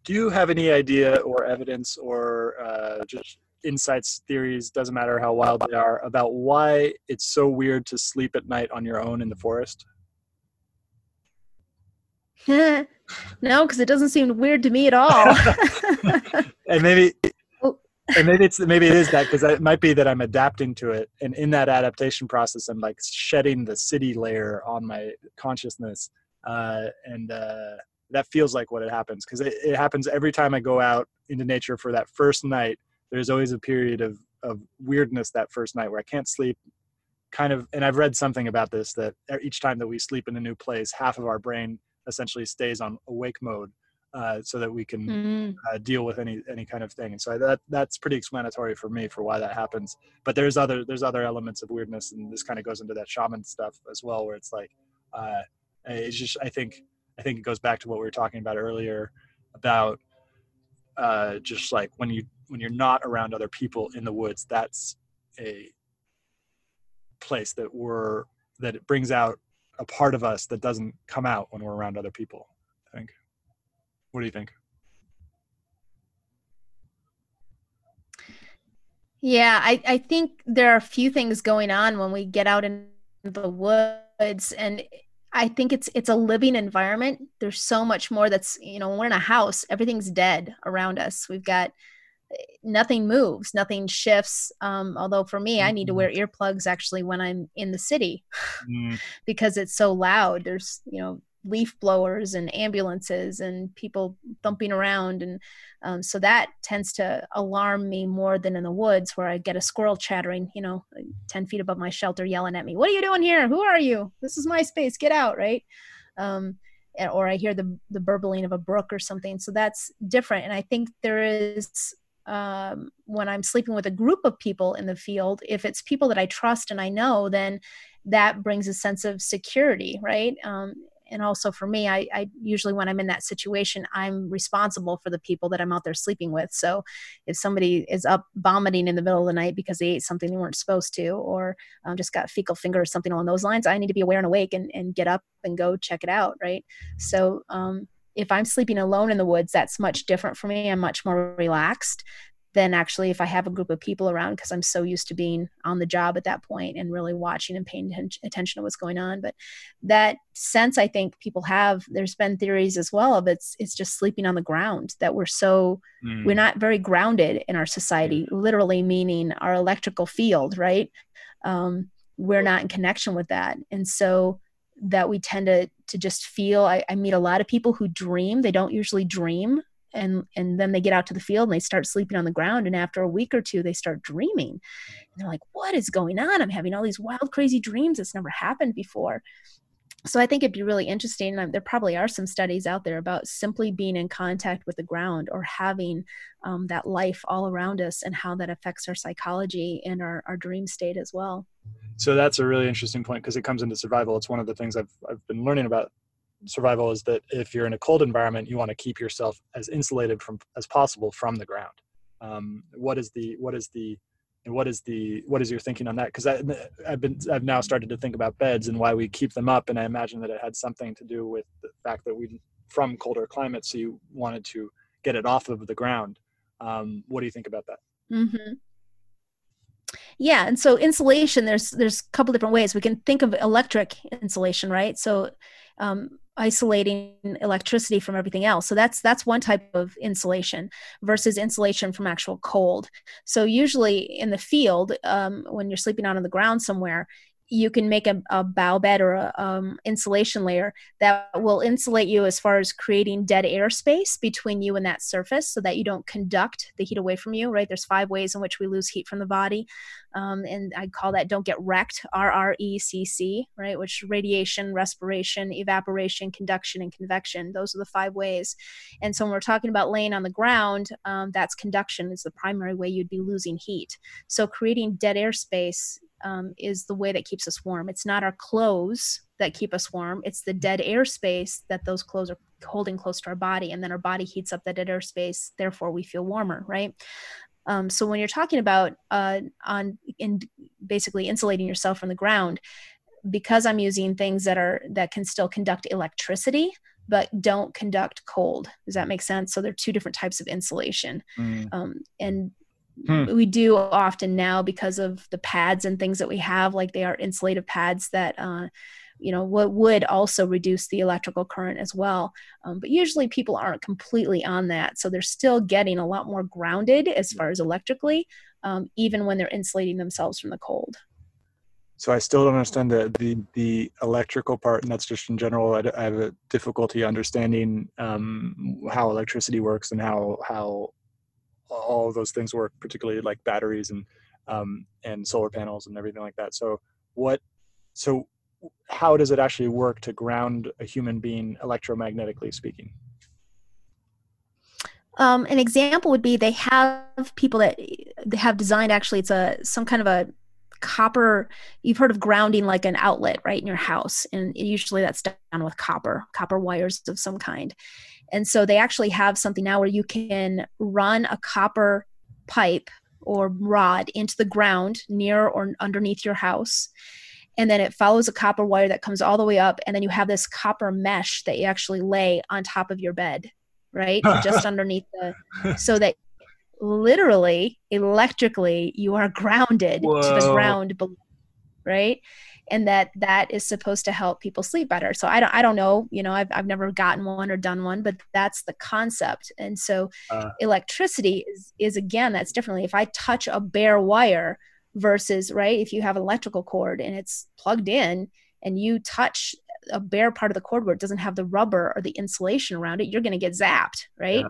Do you have any idea or evidence or uh, just insights, theories, doesn't matter how wild they are, about why it's so weird to sleep at night on your own in the forest? *laughs* no, because it doesn't seem weird to me at all. *laughs* and maybe *laughs* oh. and maybe it's maybe it is that because it might be that I'm adapting to it, and in that adaptation process, I'm like shedding the city layer on my consciousness, uh, and uh, that feels like what it happens because it, it happens every time I go out into nature for that first night. There's always a period of of weirdness that first night where I can't sleep. Kind of, and I've read something about this that each time that we sleep in a new place, half of our brain essentially stays on awake mode uh, so that we can mm. uh, deal with any any kind of thing. And so that that's pretty explanatory for me for why that happens. But there's other there's other elements of weirdness, and this kind of goes into that shaman stuff as well, where it's like uh, it's just I think I think it goes back to what we were talking about earlier about uh, just like when you when you're not around other people in the woods, that's a place that we're that it brings out a part of us that doesn't come out when we're around other people i think. What do you think? Yeah i, I think there are a few things going on when we get out in the woods and i think it's it's a living environment. There's so much more that's you know when we're in a house everything's dead around us. We've got nothing moves, nothing shifts. Um, although for me, I need to wear mm-hmm. earplugs actually when I'm in the city mm. *laughs* because it's so loud. There's, you know, leaf blowers and ambulances and people thumping around. And um, so that tends to alarm me more than in the woods where I get a squirrel chattering, you know, 10 feet above my shelter yelling at me, What are you doing here? Who are you? This is my space. Get out. Right. Um, or I hear the the burbling of a brook or something. So that's different. And I think there is um, when I'm sleeping with a group of people in the field, if it's people that I trust and I know, then that brings a sense of security, right? Um, and also for me, I, I, usually when I'm in that situation, I'm responsible for the people that I'm out there sleeping with. So if somebody is up vomiting in the middle of the night because they ate something they weren't supposed to, or um, just got fecal finger or something along those lines, I need to be aware and awake and, and get up and go check it out, right? So um, if I'm sleeping alone in the woods, that's much different for me. I'm much more relaxed than actually if I have a group of people around because I'm so used to being on the job at that point and really watching and paying attention to what's going on. But that sense, I think people have. There's been theories as well of it's it's just sleeping on the ground that we're so mm. we're not very grounded in our society. Literally meaning our electrical field, right? Um, we're not in connection with that, and so that we tend to to just feel. I, I meet a lot of people who dream. They don't usually dream and and then they get out to the field and they start sleeping on the ground and after a week or two they start dreaming. And they're like what is going on? I'm having all these wild crazy dreams it's never happened before so i think it'd be really interesting and there probably are some studies out there about simply being in contact with the ground or having um, that life all around us and how that affects our psychology and our, our dream state as well so that's a really interesting point because it comes into survival. It's one of the things I've I've been learning about survival is that if you're in a cold environment, you want to keep yourself as insulated from as possible from the ground. Um, what is the what is the and what is the what is your thinking on that? Because I've been I've now started to think about beds and why we keep them up, and I imagine that it had something to do with the fact that we from colder climates, so you wanted to get it off of the ground. Um, what do you think about that? Mm-hmm. Yeah, and so insulation, there's there's a couple different ways we can think of electric insulation, right? So um, isolating electricity from everything else. So that's that's one type of insulation versus insulation from actual cold. So usually in the field, um, when you're sleeping out on the ground somewhere, you can make a, a bough bed or a um, insulation layer that will insulate you as far as creating dead air space between you and that surface so that you don't conduct the heat away from you right? There's five ways in which we lose heat from the body um, and i call that don't get wrecked r-r-e-c-c right? Which radiation respiration evaporation conduction and convection. Those are the five ways. And so when we're talking about laying on the ground um, that's conduction is the primary way you'd be losing heat. So creating dead air space um, is the way that keeps us warm. It's not our clothes that keep us warm, it's the dead air space that those clothes are holding close to our body. And then our body heats up that dead air space. Therefore, we feel warmer, right? Um, so when you're talking about uh, on in basically insulating yourself from the ground, because I'm using things that are that can still conduct electricity but don't conduct cold. Does that make sense? So they're two different types of insulation, mm. um, and hmm. we do often now because of the pads and things that we have, like they are insulative pads that. Uh, you know what would also reduce the electrical current as well um, but usually people aren't completely on that so they're still getting a lot more grounded as far as electrically um, even when they're insulating themselves from the cold so I still don't understand the the, the electrical part, and that's just in general. I, I have a difficulty understanding um, how electricity works and how how all those things work, particularly like batteries and um, and solar panels and everything like that. So what? So how does it actually work to ground a human being electromagnetically speaking? Um, an example would be they have people that they have designed actually it's a some kind of a copper you've heard of grounding like an outlet right in your house and usually that's done with copper copper wires of some kind. And so they actually have something now where you can run a copper pipe or rod into the ground near or underneath your house and then it follows a copper wire that comes all the way up and then you have this copper mesh that you actually lay on top of your bed right *laughs* just underneath the so that literally electrically you are grounded Whoa. to the ground below, right? And that that is supposed to help people sleep better. So i don't i don't know you know i've, I've never gotten one or done one but that's the concept. And so uh, electricity is is again that's differently. If i touch a bare wire versus right if you have an electrical cord and it's plugged in and you touch a bare part of the cord where it doesn't have the rubber or the insulation around it you're going to get zapped right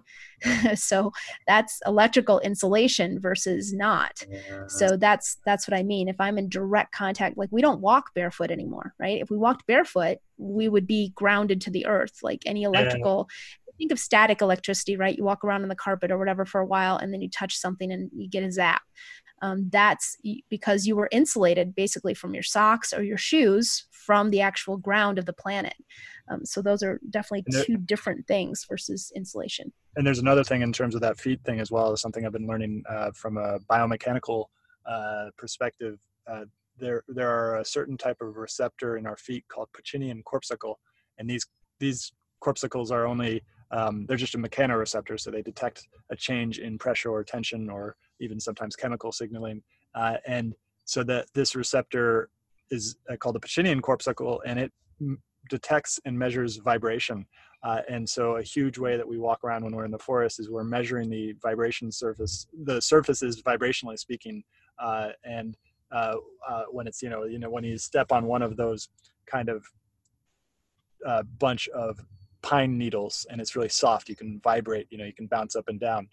yeah. *laughs* so that's electrical insulation versus not yeah. so that's that's what i mean if i'm in direct contact like we don't walk barefoot anymore right if we walked barefoot we would be grounded to the earth like any electrical yeah. think of static electricity right you walk around on the carpet or whatever for a while and then you touch something and you get a zap um, that's because you were insulated basically from your socks or your shoes from the actual ground of the planet. Um, so those are definitely there, two different things versus insulation. And there's another thing in terms of that feet thing as well. Is something I've been learning uh, from a biomechanical uh, perspective. Uh, there, there are a certain type of receptor in our feet called Pacinian corpuscle, and these these corpuscles are only um, they're just a mechanoreceptor, so they detect a change in pressure or tension or even sometimes chemical signaling. Uh, and so that this receptor is uh, called the Pacinian corpuscle, and it m- detects and measures vibration. Uh, and so a huge way that we walk around when we're in the forest is we're measuring the vibration surface, the surfaces vibrationally speaking. Uh, and uh, uh, when it's, you know, you know, when you step on one of those kind of bunch of pine needles and it's really soft, you can vibrate, you know, you can bounce up and down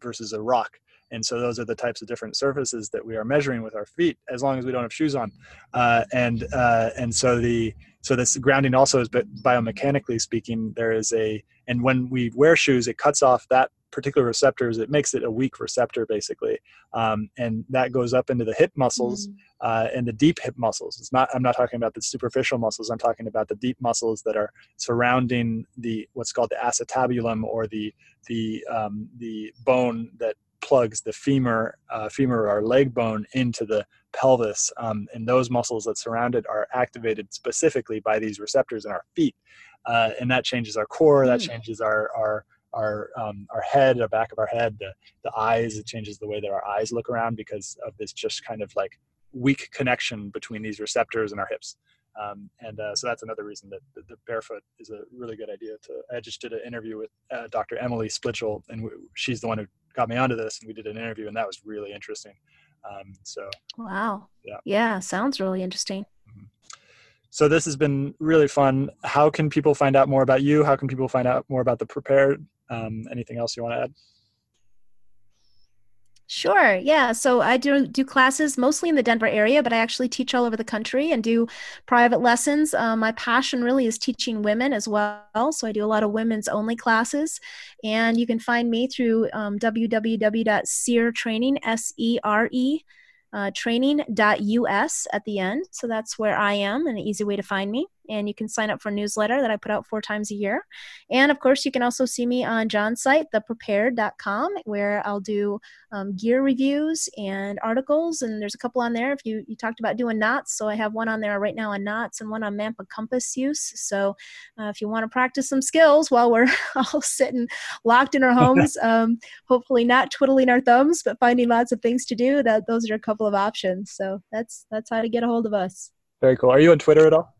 versus a rock. And so those are the types of different surfaces that we are measuring with our feet as long as we don't have shoes on. Uh, and uh, and so the so this grounding also is but biomechanically speaking there is a and when we wear shoes it cuts off that particular receptors it makes it a weak receptor basically um, and that goes up into the hip muscles mm. uh, and the deep hip muscles it's not i'm not talking about the superficial muscles i'm talking about the deep muscles that are surrounding the what's called the acetabulum or the the um, the bone that plugs the femur, uh, femur or leg bone into the pelvis, um, and those muscles that surround it are activated specifically by these receptors in our feet, uh, and that changes our core, that hmm. changes our our our um, our head, the back of our head, the the eyes. It changes the way that our eyes look around because of this just kind of like weak connection between these receptors and our hips. Um, and uh, so that's another reason that the, the, barefoot is a really good idea to i just did an interview with uh, dr emily splichal and w- she's the one who got me onto this and we did an interview and that was really interesting um, so wow yeah yeah sounds really interesting mm-hmm. so this has been really fun how can people find out more about you how can people find out more about the prepared um, anything else you want to add Sure. Yeah. So I do do classes mostly in the Denver area, but I actually teach all over the country and do private lessons. Um, my passion really is teaching women as well. So I do a lot of women's only classes, and you can find me through um, www.seretraining s e r e uh, training.us at the end. So that's where I am, and an easy way to find me. And you can sign up for a newsletter that I put out four times a year. And of course, you can also see me on John's site, theprepared.com, where I'll do um, gear reviews and articles. And there's a couple on there if you, you talked about doing knots. So I have one on there right now on knots and one on map compass use. So uh, if you want to practice some skills while we're *laughs* all sitting locked in our *laughs* homes, um, hopefully not twiddling our thumbs, but finding lots of things to do, that those are a couple of options. So that's that's how to get a hold of us. Very cool. Are you on Twitter at all?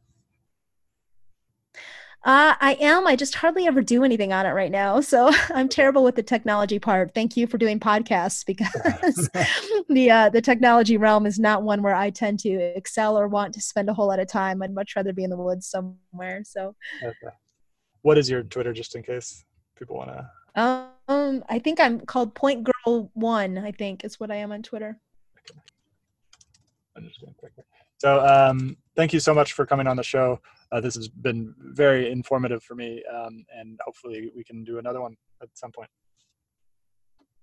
Uh, I am. I just hardly ever do anything on it right now. *laughs* So I'm terrible with the technology part. Thank you for doing podcasts *laughs* because *laughs* the uh, the technology realm is not one where I tend to excel or want to spend a whole lot of time. I'd much rather be in the woods somewhere. So, okay. what is your Twitter, just in case people want to? Um, I think I'm called Point Girl One. I think is what I am on Twitter. Okay. I'm just going quickly. So, um, thank you so much for coming on the show uh, this has been very informative for me, um, and hopefully we can do another one at some point.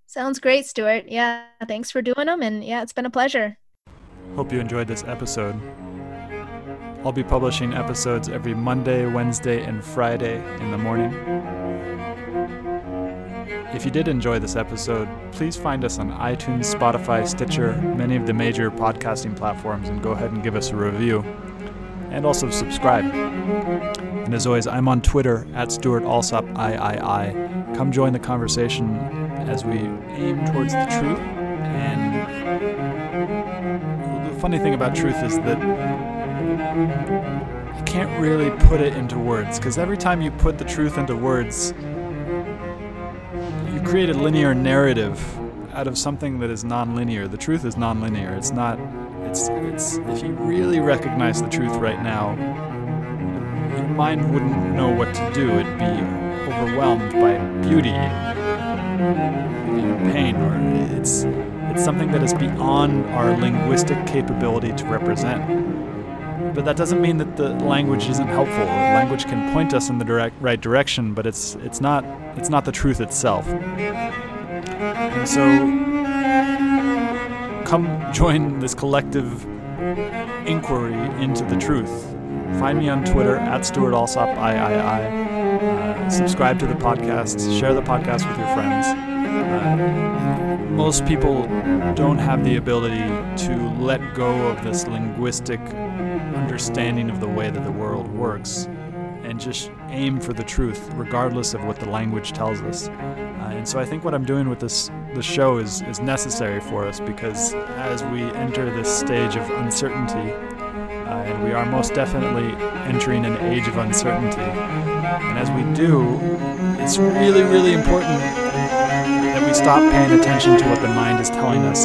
Sounds great, Stuart. Yeah, thanks for doing them, and yeah, it's been a pleasure. Hope you enjoyed this episode. I'll be publishing episodes every Monday, Wednesday, and Friday in the morning. If you did enjoy this episode, please find us on iTunes, Spotify, Stitcher, many of the major podcasting platforms, and go ahead and give us a review and also subscribe. And as always, I'm on Twitter at Stewart Alsop III. Come join the conversation as we aim towards the truth. And the funny thing about truth is that you can't really put it into words because every time you put the truth into words, you create a linear narrative out of something that is nonlinear. The truth is nonlinear. It's not it's, it's, if you really recognize the truth right now, your mind wouldn't know what to do. It'd be overwhelmed by beauty, pain, or it's, it's something that is beyond our linguistic capability to represent. But that doesn't mean that the language isn't helpful. Language can point us in the direct, right direction, but it's, it's, not, it's not the truth itself. And so come join this collective inquiry into the truth. Find me on Twitter at Stewart Alsop III. Uh, subscribe to the podcast. Share the podcast with your friends. Uh, most people don't have the ability to let go of this linguistic understanding of the way that the world works and just aim for the truth, regardless of what the language tells us. Uh, and so I think what I'm doing with this the show is is necessary for us because as we enter this stage of uncertainty, uh, and we are most definitely entering an age of uncertainty, and as we do, it's really really important that we stop paying attention to what the mind is telling us